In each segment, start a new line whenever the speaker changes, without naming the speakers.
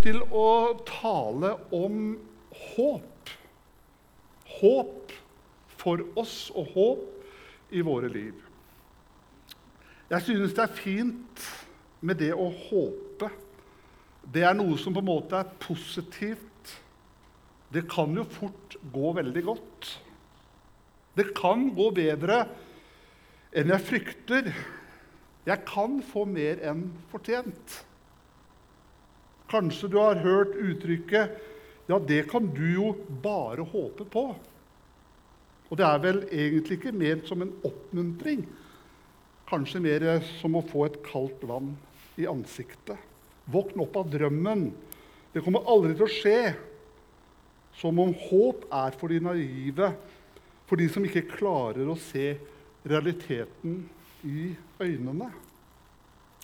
til å tale om håp. Håp for oss og håp i våre liv. Jeg synes det er fint med det å håpe. Det er noe som på en måte er positivt. Det kan jo fort gå veldig godt. Det kan gå bedre enn jeg frykter. Jeg kan få mer enn fortjent. Kanskje du har hørt uttrykket 'Ja, det kan du jo bare håpe på'. Og det er vel egentlig ikke ment som en oppmuntring. Kanskje mer som å få et kaldt vann i ansiktet. Våkn opp av drømmen. Det kommer aldri til å skje. Som om håp er for de naive, for de som ikke klarer å se realiteten i øynene.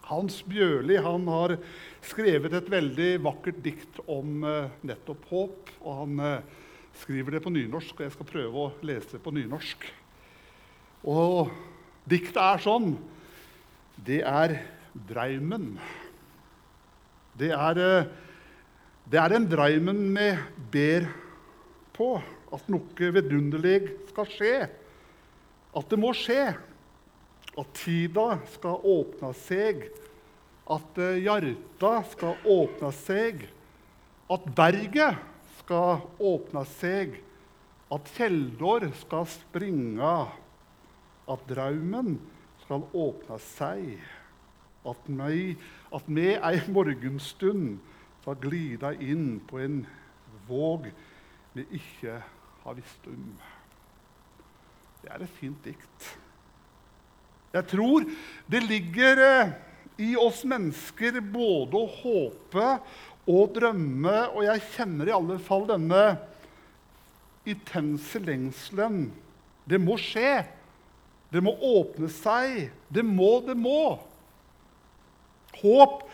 Hans Bjørli han har skrevet et veldig vakkert dikt om eh, nettopp håp. og Han eh, skriver det på nynorsk, og jeg skal prøve å lese det på nynorsk. Og diktet er sånn Det er draumen. Det er, eh, det er den draumen vi ber på. At noe vidunderlig skal skje. At det må skje at tida skal åpne seg, at eh, hjarta skal åpne seg, at berget skal åpne seg, at kjeldor skal springe, at draumen skal åpne seg, at vi, at vi ei morgenstund skal glide inn på en våg vi ikke har visst om. Det er et fint dikt. Jeg tror det ligger eh, i oss mennesker både å håpe og drømme, og jeg kjenner i alle fall denne intense lengselen. Det må skje. Det må åpne seg. Det må, det må. Håp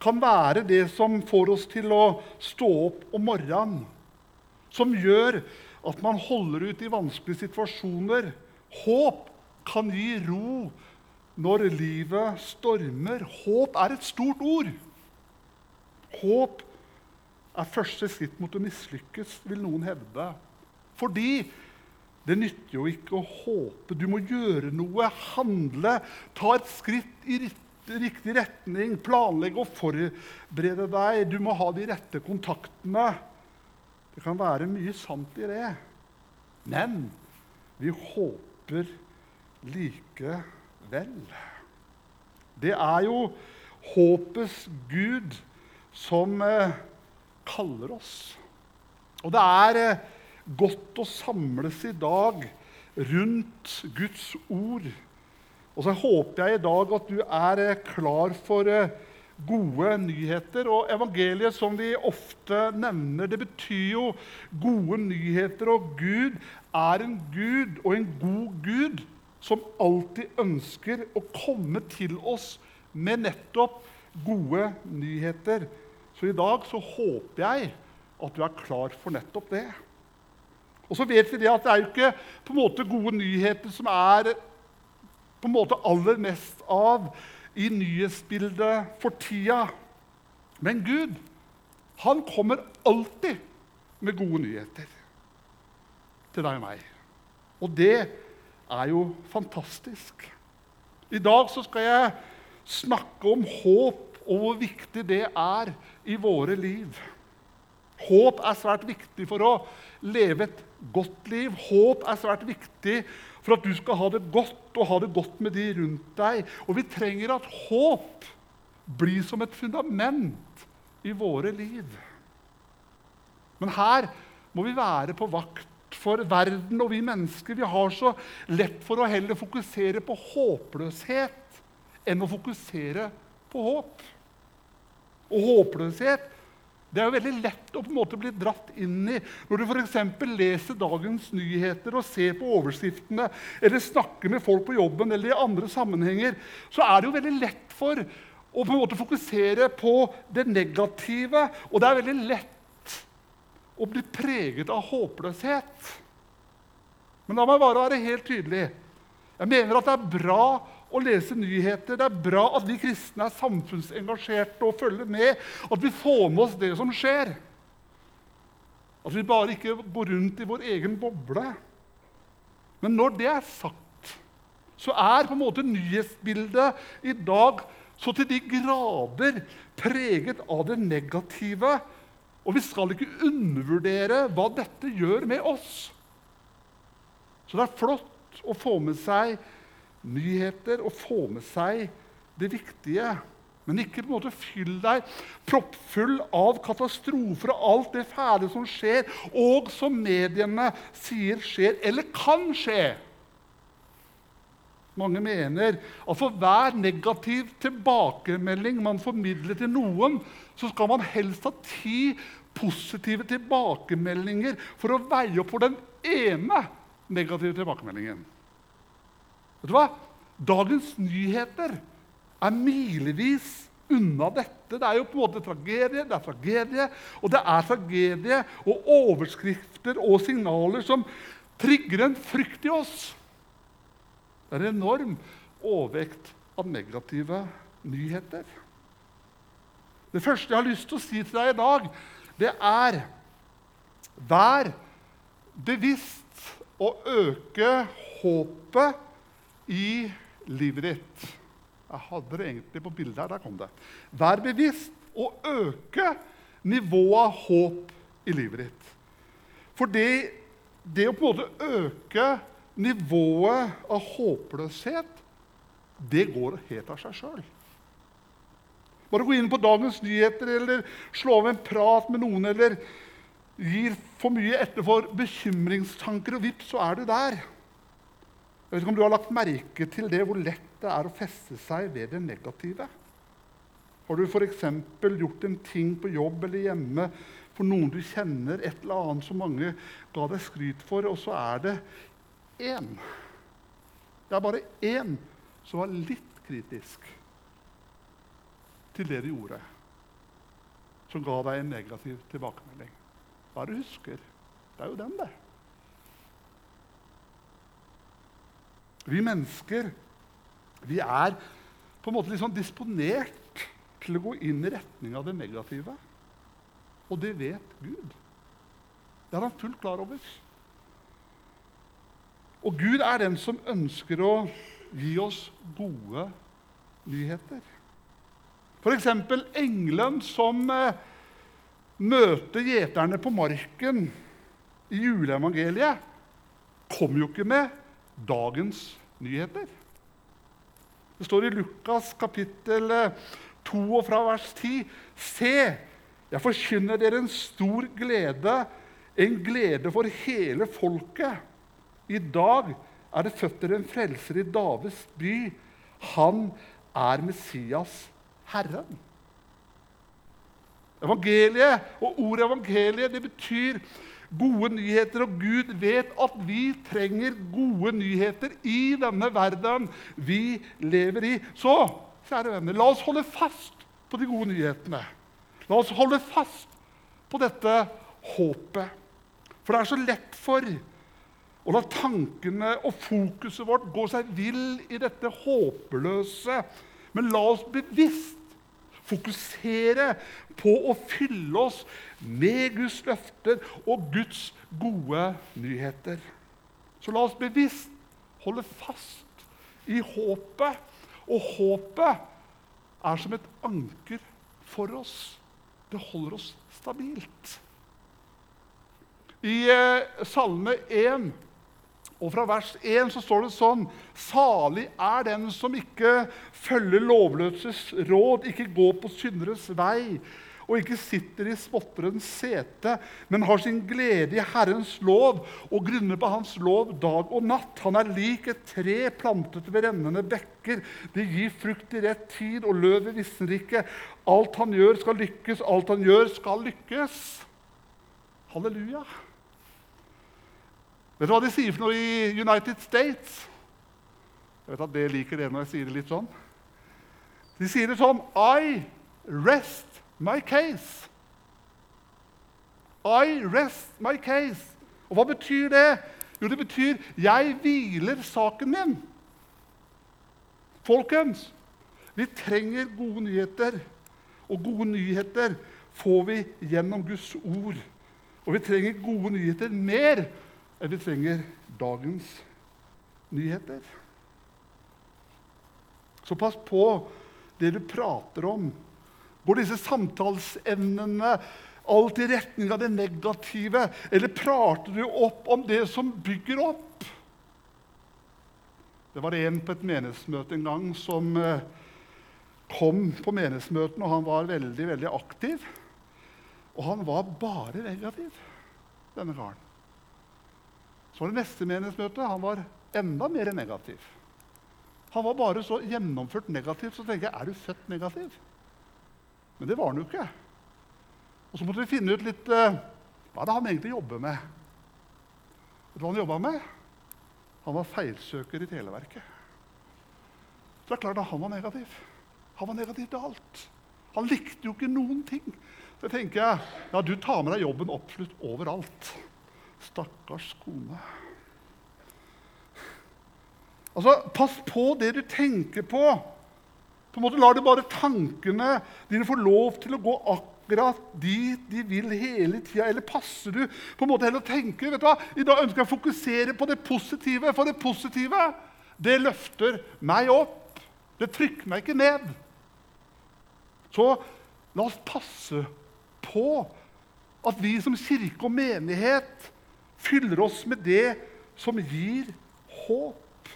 kan være det som får oss til å stå opp om morgenen. Som gjør at man holder ut i vanskelige situasjoner. Håp kan gi ro når livet stormer. Håp er et stort ord. Håp er første skritt mot å mislykkes, vil noen hevde. Fordi det nytter jo ikke å håpe. Du må gjøre noe, handle, ta et skritt i riktig retning, planlegge og forberede deg. Du må ha de rette kontaktene. Det kan være mye sant i det. Men vi håper likevel vel. Det er jo håpets Gud som eh, kaller oss. Og det er eh, godt å samles i dag rundt Guds ord. Og så håper jeg i dag at du er eh, klar for gode nyheter. Og evangeliet, som vi ofte nevner, det betyr jo gode nyheter. Og Gud er en Gud og en god Gud som alltid ønsker å komme til oss med nettopp gode nyheter. Så i dag så håper jeg at du er klar for nettopp det. Og så vet vi det at det er jo ikke på en måte gode nyheter som er på en måte aller mest av i nyhetsbildet for tida. Men Gud, han kommer alltid med gode nyheter til deg og meg. Og det er jo fantastisk. I dag så skal jeg snakke om håp og hvor viktig det er i våre liv. Håp er svært viktig for å leve et godt liv. Håp er svært viktig for at du skal ha det godt og ha det godt med de rundt deg. Og vi trenger at håp blir som et fundament i våre liv. Men her må vi være på vakt for verden og vi mennesker vi har så lett for å heller fokusere på håpløshet enn å fokusere på håp. Og håpløshet det er jo veldig lett å på en måte bli dratt inn i når du f.eks. leser dagens nyheter og ser på overskriftene eller snakker med folk på jobben eller i andre sammenhenger. Så er det jo veldig lett for å på en måte fokusere på det negative. Og det er veldig lett å bli preget av håpløshet. Men la meg bare være helt tydelig. Jeg mener at det er bra å lese nyheter. Det er bra at vi kristne er samfunnsengasjerte og følger med. At vi får med oss det som skjer. At vi bare ikke går rundt i vår egen boble. Men når det er sagt, så er på en måte nyhetsbildet i dag så til de grader preget av det negative. Og vi skal ikke undervurdere hva dette gjør med oss. Så det er flott å få med seg nyheter og få med seg det viktige. Men ikke på en måte fyll deg proppfull av katastrofer og alt det fæle som skjer, og som mediene sier skjer, eller kan skje. Mange mener at for hver negativ tilbakemelding man formidler til noen, så skal man helst ha ti positive tilbakemeldinger for å veie opp for den ene negative tilbakemeldingen. Vet du hva? Dagens nyheter er milevis unna dette. Det er jo på en måte tragedie, det er tragedie, og det er tragedie og overskrifter og signaler som trigger en frykt i oss. Det er en enorm overvekt av negative nyheter. Det første jeg har lyst til å si til deg i dag, det er Vær bevisst å øke håpet i livet ditt. Jeg hadde det egentlig på bildet her. Der kom det. Vær bevisst å øke nivået av håp i livet ditt. For det, det å på en måte øke nivået av håpløshet, det går helt av seg sjøl. Bare gå inn på dagens nyheter eller slå av en prat med noen eller gir for mye etter for bekymringstanker, og vips, så er du der. Jeg vet ikke om du har lagt merke til det, hvor lett det er å feste seg ved det negative. Har du f.eks. gjort en ting på jobb eller hjemme for noen du kjenner, et eller annet som mange ga deg skryt for, og så er det én Det er bare én som var litt kritisk til det du gjorde, som ga deg en negativ tilbakemelding. Hva er det du husker? Det er jo den, det. Vi mennesker vi er på en måte liksom disponert til å gå inn i retning av det negative. Og det vet Gud. Det er han fullt klar over. Og Gud er den som ønsker å gi oss gode nyheter. F.eks. engelen som eh, møter gjeterne på marken i juleevangeliet, kom jo ikke med dagens nyheter. Det står i Lukas kapittel 2 og fra vers 10.: Se, jeg forkynner dere en stor glede, en glede for hele folket. I dag er det født en frelser i Davids by. Han er Messias, Herren. Evangeliet og ordet evangeliet det betyr gode nyheter, og Gud vet at vi trenger gode nyheter i denne verden vi lever i. Så, kjære venner, la oss holde fast på de gode nyhetene. La oss holde fast på dette håpet. For det er så lett for å la tankene og fokuset vårt gå seg vill i dette håpløse. Men la oss bevisst fokusere på å fylle oss med Guds løfter og Guds gode nyheter. Så la oss bevisst holde fast i håpet. Og håpet er som et anker for oss. Det holder oss stabilt. I eh, Salme 1 og fra vers 1 så står det sånn Salig er den som ikke følger lovløses råd, ikke går på synderes vei, og ikke sitter i spotterens sete, men har sin glede i Herrens lov og grunner på Hans lov dag og natt. Han er lik et tre plantet ved rennende bekker. Det gir frukt i rett tid, og løvet visner ikke. Alt han gjør, skal lykkes. Alt han gjør, skal lykkes. Halleluja. Vet du hva de sier for noe i United States? Jeg vet at det liker det når jeg sier det litt sånn. De sier det sånn I rest my case. I rest my case. Og hva betyr det? Jo, det betyr 'jeg hviler saken min'. Folkens, vi trenger gode nyheter. Og gode nyheter får vi gjennom Guds ord. Og vi trenger gode nyheter mer enn vi trenger dagens nyheter. Så pass på det du prater om. Går disse samtalsemnene alt i retning av det negative, eller prater du opp om det som bygger opp? Det var en på et menighetsmøte en gang som eh, kom på menighetsmøtene, og han var veldig, veldig aktiv. Og han var bare negativ, denne karen. Så det neste menighetsmøte. Han var enda mer negativ. Han var bare så gjennomført negativ, så tenker jeg er du født negativ? Men det var han jo ikke. Og så måtte vi finne ut litt uh, hva det han egentlig jobber med. Vet du hva han jobba med? Han var feilsøker i Televerket. Så det er klart at han var negativ. Han var negativ til alt. Han likte jo ikke noen ting. Så tenker jeg ja, du tar med deg jobben absolutt overalt. Stakkars kone. Altså, Pass på det du tenker på. På en måte Lar du bare tankene dine få lov til å gå akkurat dit de vil hele tida? Eller passer du på en måte heller å tenke vet du hva, I dag ønsker jeg å fokusere på det positive, for det positive det løfter meg opp. Det trykker meg ikke ned. Så la oss passe på at vi som kirke og menighet fyller oss med det som gir håp.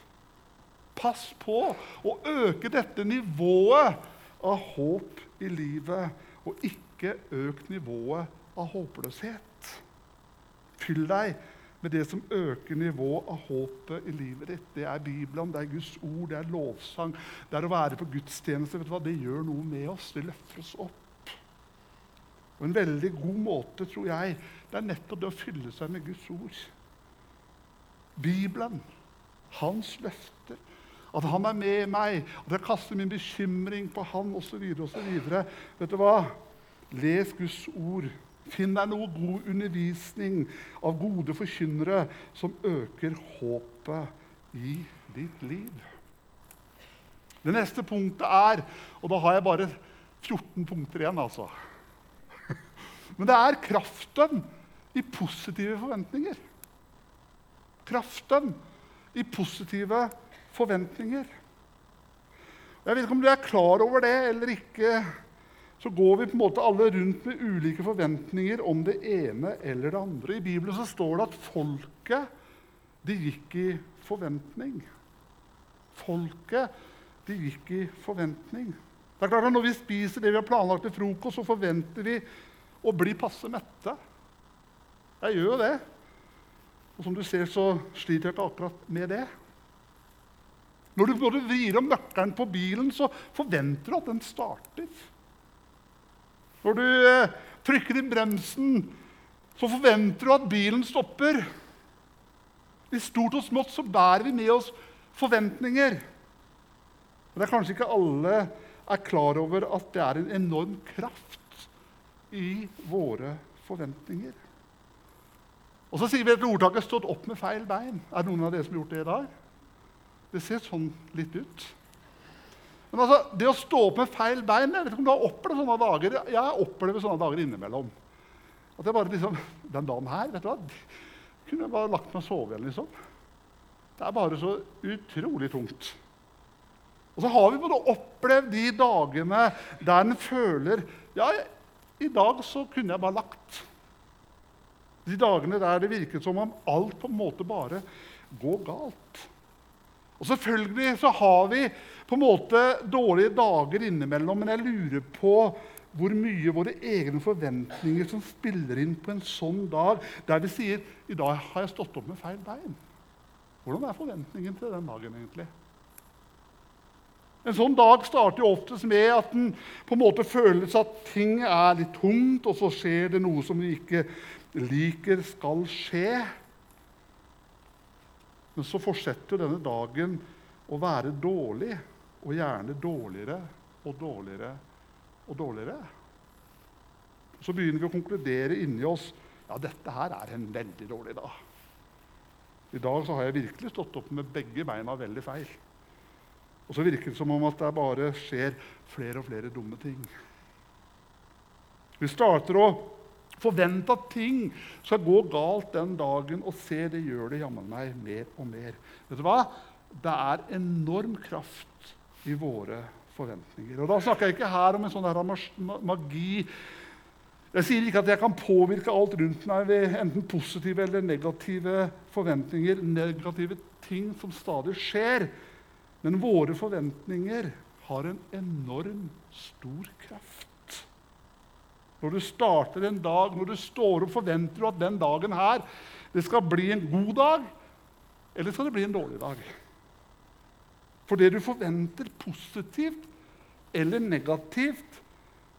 Pass på å øke dette nivået av håp i livet, og ikke øk nivået av håpløshet. Fyll deg med det som øker nivået av håpet i livet ditt. Det er Bibelen, det er Guds ord, det er lovsang. Det er å være på gudstjeneste. Vet du hva? Det gjør noe med oss. Det løfter oss opp. Og En veldig god måte, tror jeg, det er nettopp det å fylle seg med Guds ord. Bibelen, hans løfter, at han er med meg, at jeg kaster min bekymring på han osv. Vet du hva? Les Guds ord. Finn deg noe god undervisning av gode forkynnere som øker håpet i ditt liv. Det neste punktet er Og da har jeg bare 14 punkter igjen, altså. Men det er kraften i positive forventninger. Kraften i positive forventninger. Jeg vet ikke om du er klar over det eller ikke. Så går vi på en måte alle rundt med ulike forventninger om det ene eller det andre. I Bibelen så står det at folket de gikk i forventning. Folket de gikk i forventning. Det er klart at Når vi spiser det vi har planlagt til frokost, så forventer vi å bli passe mette. Jeg gjør jo det. Og som du ser, så sliter jeg ikke akkurat med det. Når du, når du vrir om nøkkelen på bilen, så forventer du at den starter. Når du eh, trykker inn bremsen, så forventer du at bilen stopper. I stort og smått så bærer vi med oss forventninger. Men det er kanskje ikke alle er klar over at det er en enorm kraft i våre forventninger. Og så sier vi at ordtaket 'stått opp med feil bein'. Er det noen av dere som har gjort det i dag? Det ser sånn litt ut. Men altså, det å stå opp med feil bein Jeg vet ikke om du har opplevd sånne dager. Jeg opplever sånne dager innimellom. At jeg bare liksom, Den dagen her vet du hva, kunne jeg bare lagt meg og sove igjen. liksom. Det er bare så utrolig tungt. Og så har vi både opplevd de dagene der en føler Ja, i dag så kunne jeg bare lagt. De dagene der det virket som om alt på en måte bare går galt. Og Selvfølgelig så har vi på en måte dårlige dager innimellom, men jeg lurer på hvor mye våre egne forventninger som spiller inn på en sånn dag der vi sier i dag har jeg stått opp med feil bein. Hvordan er forventningen til den dagen egentlig? En sånn dag starter jo oftest med at den på en måte føles at ting er litt tungt, og så skjer det noe som vi ikke liker skal skje. Men så fortsetter denne dagen å være dårlig, og gjerne dårligere og dårligere og dårligere. Så begynner vi å konkludere inni oss ja, dette her er en veldig dårlig dag. I dag så har jeg virkelig stått opp med begge beina veldig feil. Og så virker det som om at det bare skjer flere og flere dumme ting. Vi starter å forvente at ting skal gå galt den dagen, og se, det gjør det jammen meg mer og mer. Vet du hva? Det er enorm kraft i våre forventninger. Og Da snakker jeg ikke her om en sånn her magi. Jeg sier ikke at jeg kan påvirke alt rundt meg ved enten positive eller negative forventninger, negative ting som stadig skjer. Men våre forventninger har en enorm stor kraft. Når du starter en dag, når du står opp, forventer du at den dagen her det skal bli en god dag, eller skal det bli en dårlig dag? For det du forventer positivt eller negativt,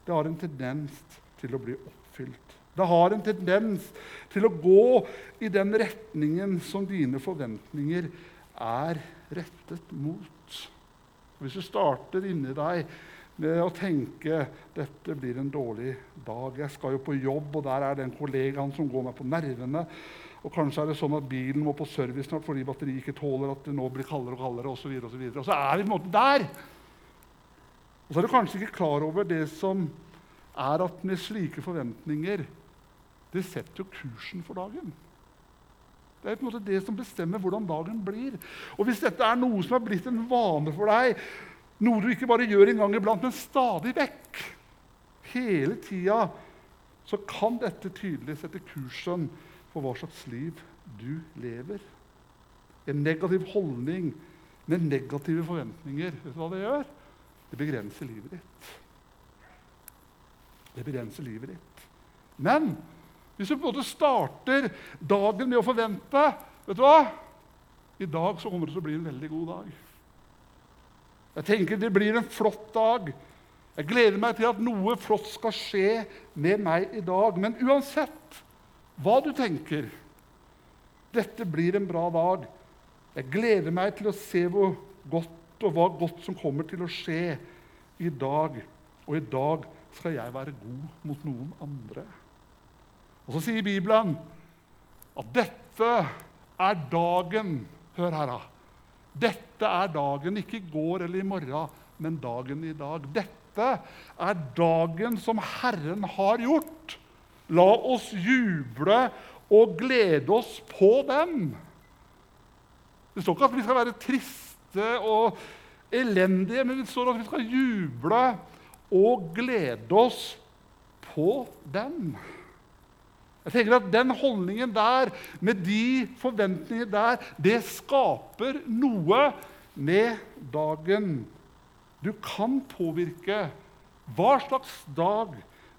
det har en tendens til å bli oppfylt. Det har en tendens til å gå i den retningen som dine forventninger er rettet mot. Hvis du starter inni deg med å tenke dette blir en dårlig dag. Jeg skal jo på jobb, og der er den kollegaen som går meg på nervene. Og kanskje er det sånn at bilen må på service snart fordi batteriet ikke tåler at det nå blir kaldere og kaldere. Og så, og og så er vi på en måte der. Og så er du kanskje ikke klar over det som er at med slike forventninger Det setter jo kursen for dagen. Det er på en måte det som bestemmer hvordan dagen blir. Og hvis dette er noe som er blitt en vane for deg, noe du ikke bare gjør en gang iblant, men stadig vekk. Hele tida så kan dette tydelig sette kursen for hva slags liv du lever. En negativ holdning med negative forventninger. Vet du hva det gjør? Det begrenser livet ditt. Det begrenser livet ditt. Men hvis du på en måte starter dagen med å forvente vet du hva? I dag så kommer det til å bli en veldig god dag. Jeg tenker det blir en flott dag. Jeg gleder meg til at noe flott skal skje med meg i dag. Men uansett hva du tenker dette blir en bra dag. Jeg gleder meg til å se hvor godt og hva godt som kommer til å skje i dag. Og i dag skal jeg være god mot noen andre. Og så sier Bibelen at dette er dagen Hør her, da. Dette er dagen, ikke i går eller i morgen, men dagen i dag. Dette er dagen som Herren har gjort. La oss juble og glede oss på den. Det står ikke at vi skal være triste og elendige, men det står at vi skal juble og glede oss på den. Jeg tenker at Den holdningen der, med de forventningene der, det skaper noe med dagen. Du kan påvirke hva slags dag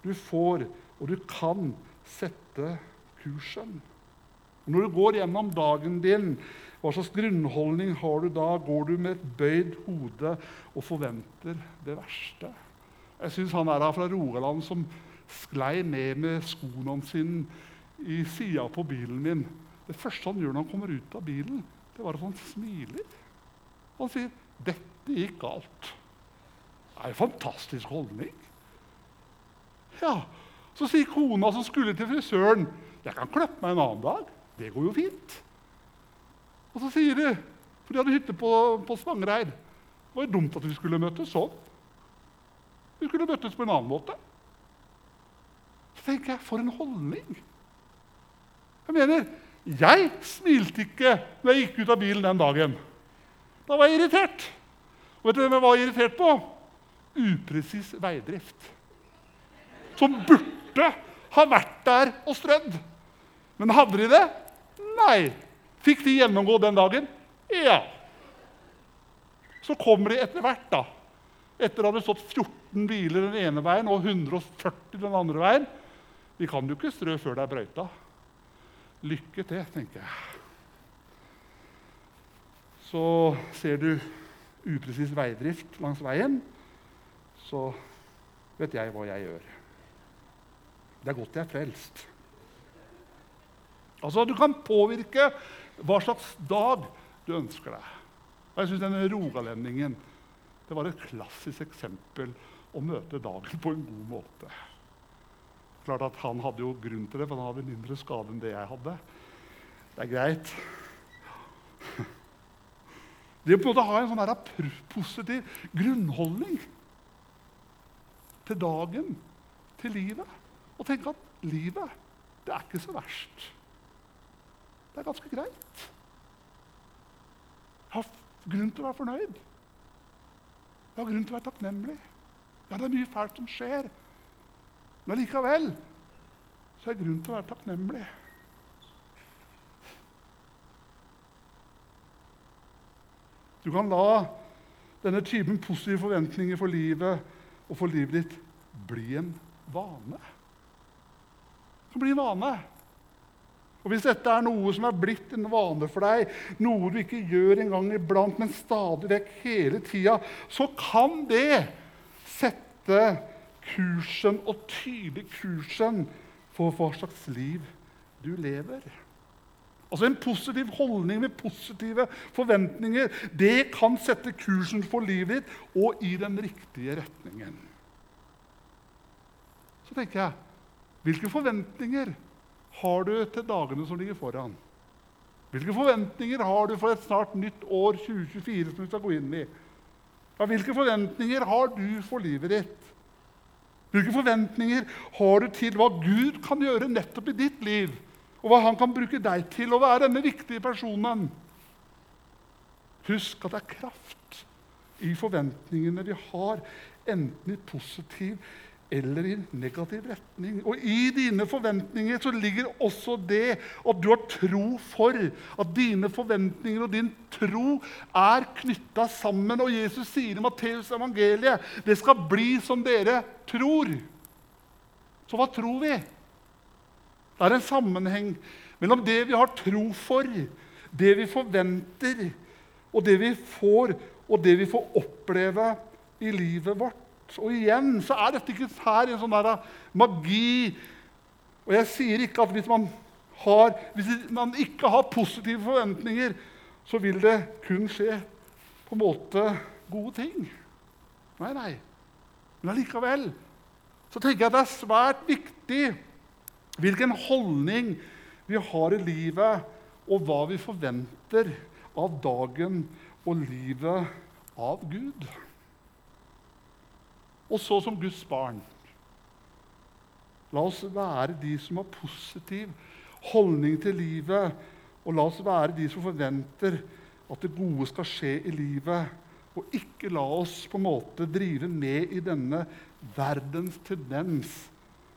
du får, og du kan sette kursen. Når du går gjennom dagen din, hva slags grunnholdning har du da? Går du med et bøyd hode og forventer det verste? Jeg syns han er her fra Rogaland som sklei ned med skoene sine i sida på bilen min. Det første han gjør når han kommer ut av bilen, det var at han smiler. Han sier 'Dette gikk galt'. Det er en fantastisk holdning. Ja, Så sier kona som skulle til frisøren, 'Jeg kan klippe meg en annen dag. Det går jo fint.' Og så sier de, for de hadde hytte på, på Svangereid Det var dumt at vi skulle møtes sånn. Vi skulle møttes på en annen måte tenker jeg, For en holdning! Jeg mener, jeg smilte ikke når jeg gikk ut av bilen den dagen. Da var jeg irritert. Og vet du hvem jeg var irritert på? Upresis veidrift. Som burde ha vært der og strødd. Men hadde de det? Nei. Fikk de gjennomgå den dagen? Ja. Så kommer de etter hvert, da. Etter å ha stått 14 biler den ene veien og 140 den andre veien, vi kan jo ikke strø før det er brøyta. Lykke til, tenker jeg. Så ser du upresis veidrift langs veien, så vet jeg hva jeg gjør. Det er godt jeg er frelst. Altså, Du kan påvirke hva slags dag du ønsker deg. Og jeg synes denne rogalendingen det var et klassisk eksempel å møte dagen på en god måte. Klart at Han hadde jo grunn til det, for han hadde mindre skade enn det jeg hadde. Det er greit. Det å på en måte ha en sånn positiv grunnholdning til dagen, til livet. Og tenke at livet, det er ikke så verst. Det er ganske greit. Jeg har grunn til å være fornøyd. Jeg har grunn til å være takknemlig. Ja, det er mye fælt som skjer. Men likevel så er det grunn til å være takknemlig. Du kan la denne typen positive forventninger for livet og for livet ditt bli en vane. Det kan bli en vane. Og Hvis dette er noe som er blitt en vane for deg, noe du ikke gjør en gang iblant, men stadig vekk hele tida, så kan det sette kursen og tyde kursen for hva slags liv du lever. Altså En positiv holdning med positive forventninger det kan sette kursen for livet ditt og i den riktige retningen. Så tenker jeg hvilke forventninger har du til dagene som ligger foran? Hvilke forventninger har du for et snart nytt år 2024 som vi skal gå inn i? Ja, hvilke forventninger har du for livet ditt? Hvilke forventninger har du til hva Gud kan gjøre nettopp i ditt liv? Og hva han kan bruke deg til å være denne viktige personen? Husk at det er kraft i forventningene vi har, enten i positiv i negativ retning. Og i dine forventninger så ligger også det at du har tro for at dine forventninger og din tro er knytta sammen. Og Jesus sier i Matteus evangeliet det skal bli som dere tror. Så hva tror vi? Det er en sammenheng mellom det vi har tro for, det vi forventer, og det vi får, og det vi får oppleve i livet vårt. Og igjen så er dette ikke her en sånn der magi. Og jeg sier ikke at hvis man, har, hvis man ikke har positive forventninger, så vil det kun skje på en måte gode ting. Nei, nei. Men allikevel så tenker jeg at det er svært viktig hvilken holdning vi har i livet, og hva vi forventer av dagen og livet av Gud. Og så som Guds barn. La oss være de som har positiv holdning til livet, og la oss være de som forventer at det gode skal skje i livet, og ikke la oss på en måte drive med i denne verdens tendens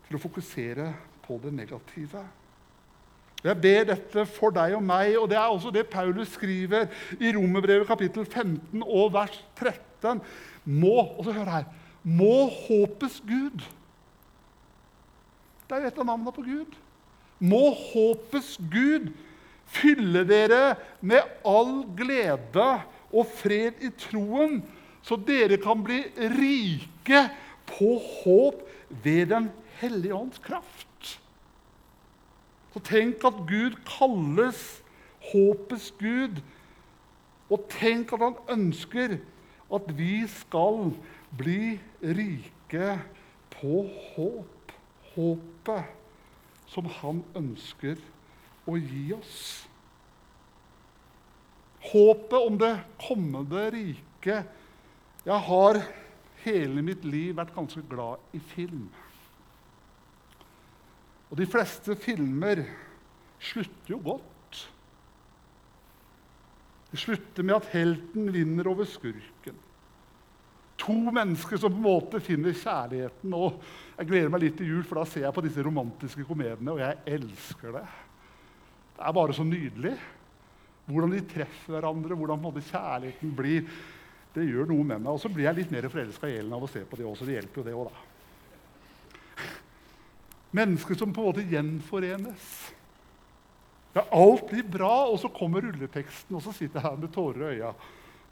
til å fokusere på det negative. Jeg ber dette for deg og meg, og det er også det Paulus skriver i Romerbrevet kapittel 15 og vers 13. Må, og så hør her, må håpes Gud. Det er jo et av navnene på Gud. Må håpes Gud fylle dere med all glede og fred i troen, så dere kan bli rike på håp ved Den hellige ånds kraft. Så tenk at Gud kalles håpets Gud. Og tenk at han ønsker at vi skal bli rike på håp. Håpet som han ønsker å gi oss. Håpet om det kommende riket. Jeg har hele mitt liv vært ganske glad i film. Og de fleste filmer slutter jo godt. Det slutter med at helten vinner over skurken. To mennesker som på en måte finner kjærligheten. og Jeg gleder meg litt til jul, for da ser jeg på disse romantiske komediene, og jeg elsker det. Det er bare så nydelig. Hvordan de treffer hverandre, hvordan måte, kjærligheten blir. Det gjør noe med meg. Og så blir jeg litt mer forelska i Elen av å se på det også. Det hjelper jo, det òg, da. Mennesker som på en måte gjenforenes. Ja, alt blir bra, og så kommer rulleteksten, og så sitter jeg her med tårer i øya.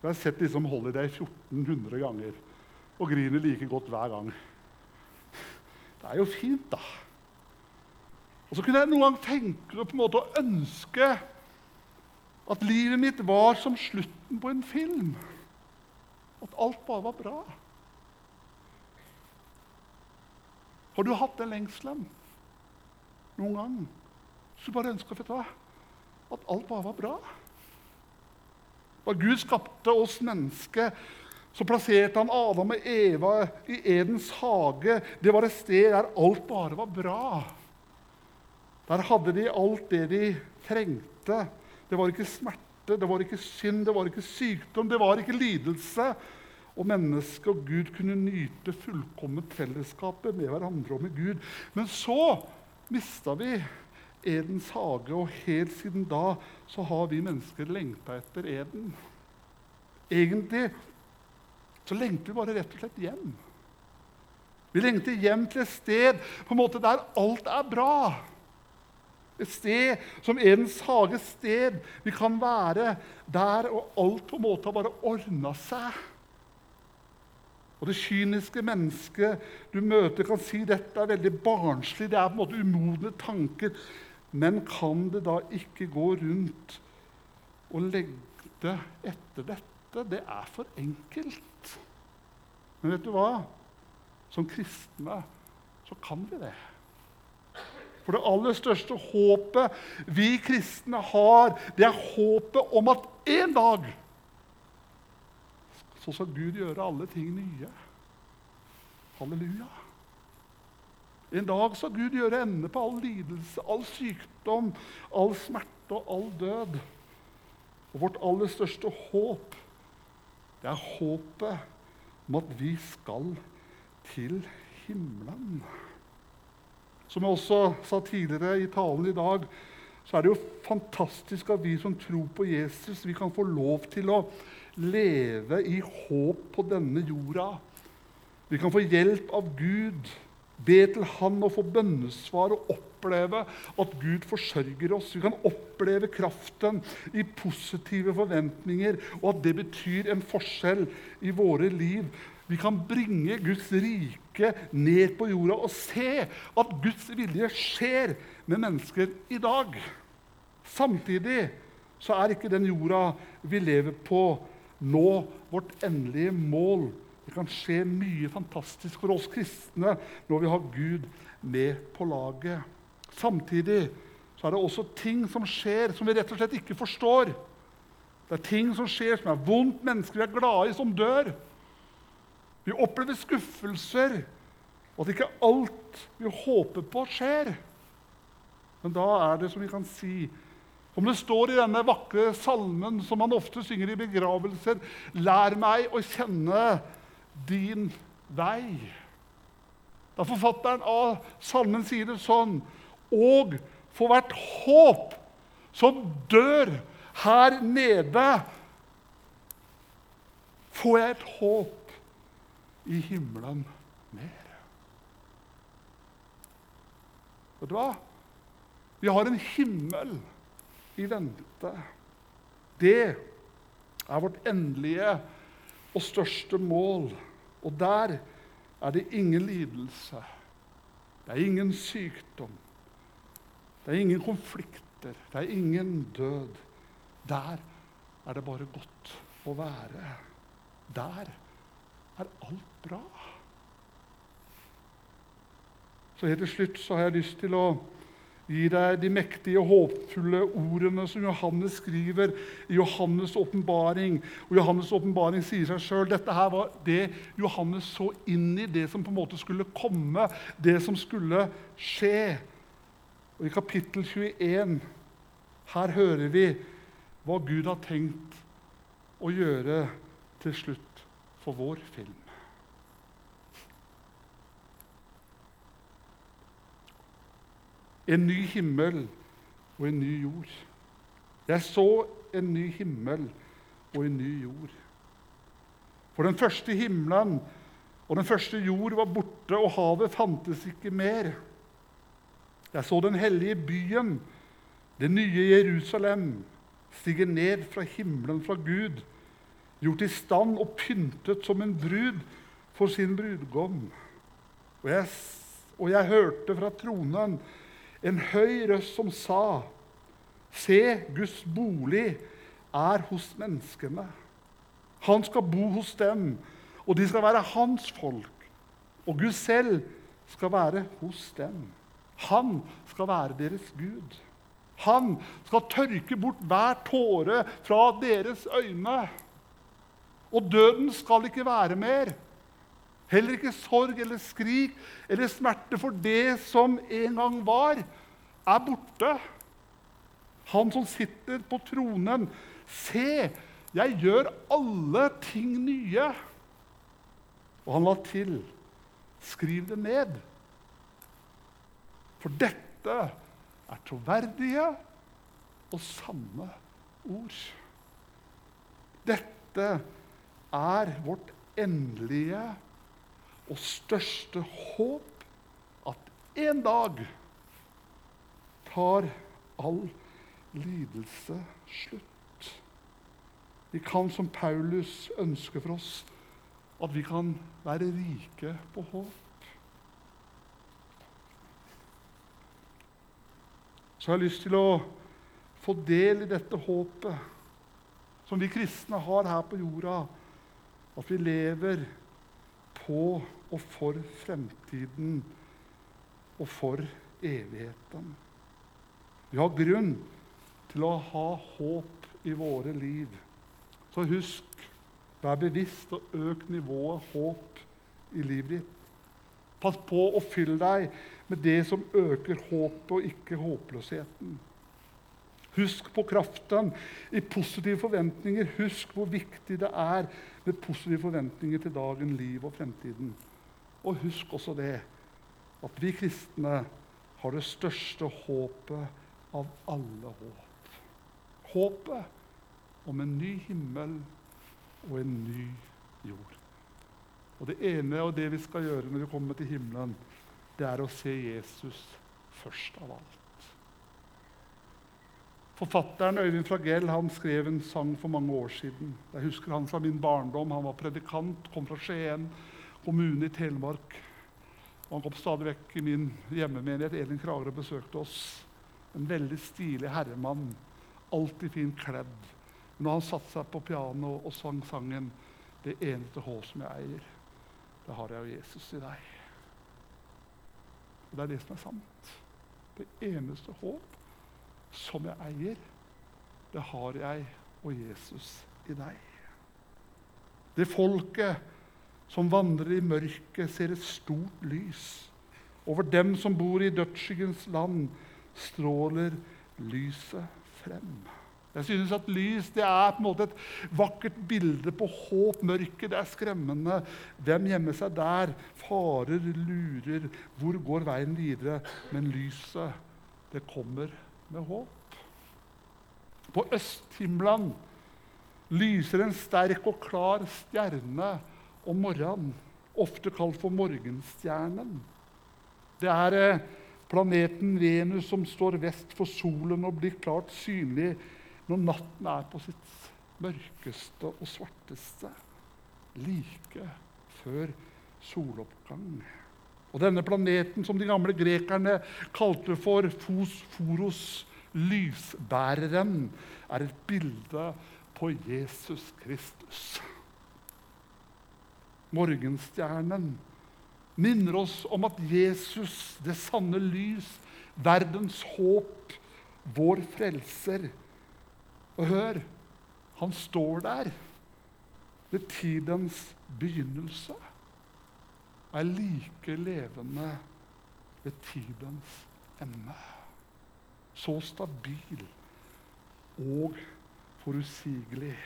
Jeg har sett liksom Holiday 1400 ganger og griner like godt hver gang. Det er jo fint, da. Og så kunne jeg noen gang tenke på en måte å ønske at livet mitt var som slutten på en film. At alt bare var bra. Har du hatt den lengselen noen gang? Så bare ønsker vet du hva, at alt bare var bra? Da Gud skapte oss mennesker, så plasserte han Adam og Eva i Edens hage. Det var et sted der alt bare var bra. Der hadde de alt det de trengte. Det var ikke smerte, det var ikke synd, det var ikke sykdom, det var ikke lidelse. Og mennesket og Gud kunne nyte fullkomment fellesskapet med hverandre og med Gud. Men så mista vi Edens hage, og helt siden da så har vi mennesker lengta etter Eden. Egentlig så lengter vi bare rett og slett hjem. Vi lengter hjem til et sted på en måte der alt er bra. Et sted som Edens hage sted. Vi kan være der, og alt på en måte har bare ordna seg. Og det kyniske mennesket du møter, kan si dette er veldig barnslig. Det er på en måte umodne tanker. Men kan det da ikke gå rundt og legge etter dette? Det er for enkelt. Men vet du hva? Som kristne så kan vi det. For det aller største håpet vi kristne har, det er håpet om at en dag så skal Gud gjøre alle ting nye. Halleluja. En dag skal Gud gjøre ende på all lidelse, all sykdom, all smerte og all død. Og vårt aller største håp, det er håpet om at vi skal til himmelen. Som jeg også sa tidligere i talen i dag, så er det jo fantastisk at vi som tror på Jesus, vi kan få lov til å leve i håp på denne jorda. Vi kan få hjelp av Gud, be til Han og få bønnesvar og oppleve at Gud forsørger oss. Vi kan oppleve kraften i positive forventninger, og at det betyr en forskjell i våre liv. Vi kan bringe Guds rike ned på jorda og se at Guds vilje skjer med mennesker i dag. Samtidig så er ikke den jorda vi lever på, nå vårt endelige mål. Det kan skje mye fantastisk for oss kristne når vi har Gud med på laget. Samtidig så er det også ting som skjer som vi rett og slett ikke forstår. Det er ting som skjer som er vondt, mennesker vi er glade i, som dør. Vi opplever skuffelser, og at ikke alt vi håper på, skjer. Men da er det som vi kan si Om det står i denne vakre salmen som man ofte synger i begravelser Lær meg å kjenne din vei. Da forfatteren av salmen sier det sånn Og for hvert håp som dør her nede, får jeg et håp i himmelen mer. Vet du hva? Vi har en himmel i vente. Det er vårt endelige og største mål. Og der er det ingen lidelse. Det er ingen sykdom. Det er ingen konflikter. Det er ingen død. Der er det bare godt å være. Der er alt bra. Så helt til slutt så har jeg lyst til å gi deg de mektige, håpfulle ordene som Johannes skriver i Johannes' åpenbaring. Og Johannes' åpenbaring sier seg sjøl dette her var det Johannes så inn i, det som på en måte skulle komme, det som skulle skje. Og I kapittel 21 her hører vi hva Gud har tenkt å gjøre til slutt for vår film. En ny himmel og en ny jord. Jeg så en ny himmel og en ny jord. For den første himmelen og den første jord var borte, og havet fantes ikke mer. Jeg så den hellige byen, det nye Jerusalem, stige ned fra himmelen fra Gud, gjort i stand og pyntet som en brud for sin brudgom. Og jeg, og jeg hørte fra tronen en høy røst som sa, Se, Guds bolig er hos menneskene. Han skal bo hos dem, og de skal være hans folk. Og Gud selv skal være hos dem. Han skal være deres Gud. Han skal tørke bort hver tåre fra deres øyne. Og døden skal ikke være mer. Heller ikke sorg eller skrik eller smerte, for det som en gang var, er borte. Han som sitter på tronen. Se, jeg gjør alle ting nye. Og han la til, skriv det ned. For dette er troverdige og sanne ord. Dette er vårt endelige og største håp at en dag tar all lidelse slutt. Vi kan, som Paulus ønsker for oss, at vi kan være rike på håp. Så jeg har lyst til å få del i dette håpet som vi kristne har her på jorda. At vi lever på og for fremtiden og for evigheten. Vi har grunn til å ha håp i våre liv. Så husk, vær bevisst og øk nivået håp i livet ditt. Pass på å fylle deg med det som øker håpet, og ikke håpløsheten. Husk på kraften i positive forventninger. Husk hvor viktig det er med positive forventninger til dagen, liv og fremtiden. Og husk også det at vi kristne har det største håpet av alle håp. Håpet om en ny himmel og en ny jord. Og Det ene og det vi skal gjøre når vi kommer til himmelen, det er å se Jesus først av alt. Forfatteren Øyvind Fragell han skrev en sang for mange år siden. Jeg husker han fra min barndom. Han var predikant, kom fra Skien kommune i Telemark. Han kom stadig vekk i min hjemmemenighet. Elin Kragerø besøkte oss. En veldig stilig herremann. Alltid fint kledd. Når han satte seg på piano og sang sangen 'Det eneste håp som jeg eier', det har jeg jo Jesus i deg. Og Det er det som er sant. Det eneste håp som jeg eier, det har jeg og Jesus i deg. Det folket som vandrer i mørket, ser et stort lys. Over dem som bor i dødsskyggens land, stråler lyset frem. Jeg synes at Lys det er på en måte et vakkert bilde på håp. Mørket det er skremmende. Hvem gjemmer seg der? Farer lurer. Hvor går veien videre? Men lyset, det kommer med håp. På østhimmelen lyser en sterk og klar stjerne om morgenen, ofte kalt for morgenstjernen. Det er eh, planeten Venus som står vest for solen og blir klart synlig når natten er på sitt mørkeste og svarteste, like før soloppgang. Og denne planeten, som de gamle grekerne kalte for Fosforos, lysbæreren, er et bilde på Jesus Kristus. Morgenstjernen minner oss om at Jesus, det sanne lys, verdens håp, vår frelser, og hør, han står der ved tidens begynnelse. Er like levende ved tidens ende. Så stabil og forutsigelig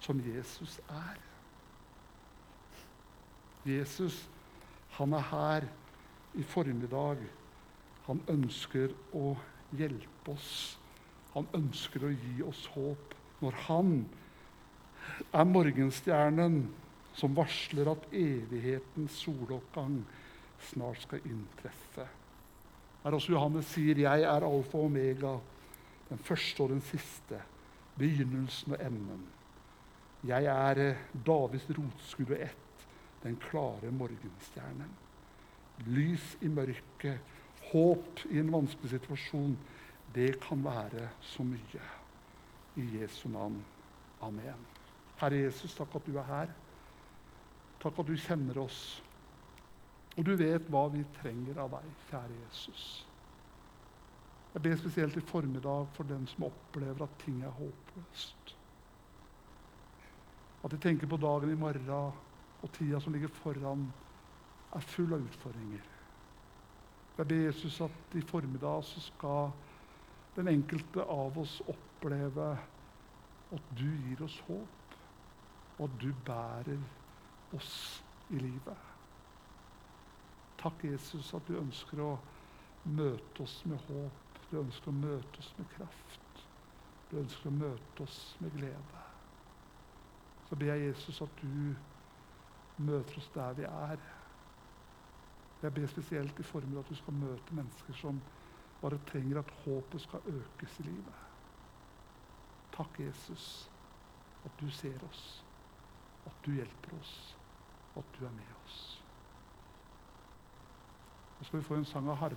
som Jesus er. Jesus, han er her i formiddag. Han ønsker å hjelpe oss han ønsker å gi oss håp når han er morgenstjernen som varsler at evighetens soloppgang snart skal inntreffe. Her også Johannes sier, 'Jeg er alfa og omega, den første og den siste, begynnelsen og enden.' 'Jeg er eh, Davids rotskudd og ett, den klare morgenstjernen.' Lys i mørket, håp i en vanskelig situasjon det kan være så mye. I Jesu navn. Amen. Herre Jesus, takk at du er her. Takk at du kjenner oss. Og du vet hva vi trenger av deg, kjære Jesus. Jeg ber spesielt i formiddag for den som opplever at ting er håpløst. At de tenker på dagen i morgen og tida som ligger foran, er full av utfordringer. Jeg ber Jesus at i formiddag så skal den enkelte av oss oppleve at du gir oss håp, og at du bærer oss i livet. Takk, Jesus, at du ønsker å møte oss med håp. Du ønsker å møte oss med kraft. Du ønsker å møte oss med glede. Så ber jeg Jesus at du møter oss der vi er. Jeg ber spesielt i formiddag at du skal møte mennesker som bare trenger at håpet skal økes i livet. Takk, Jesus, at du ser oss, at du hjelper oss, at du er med oss. Nå skal vi få en sang av Harald.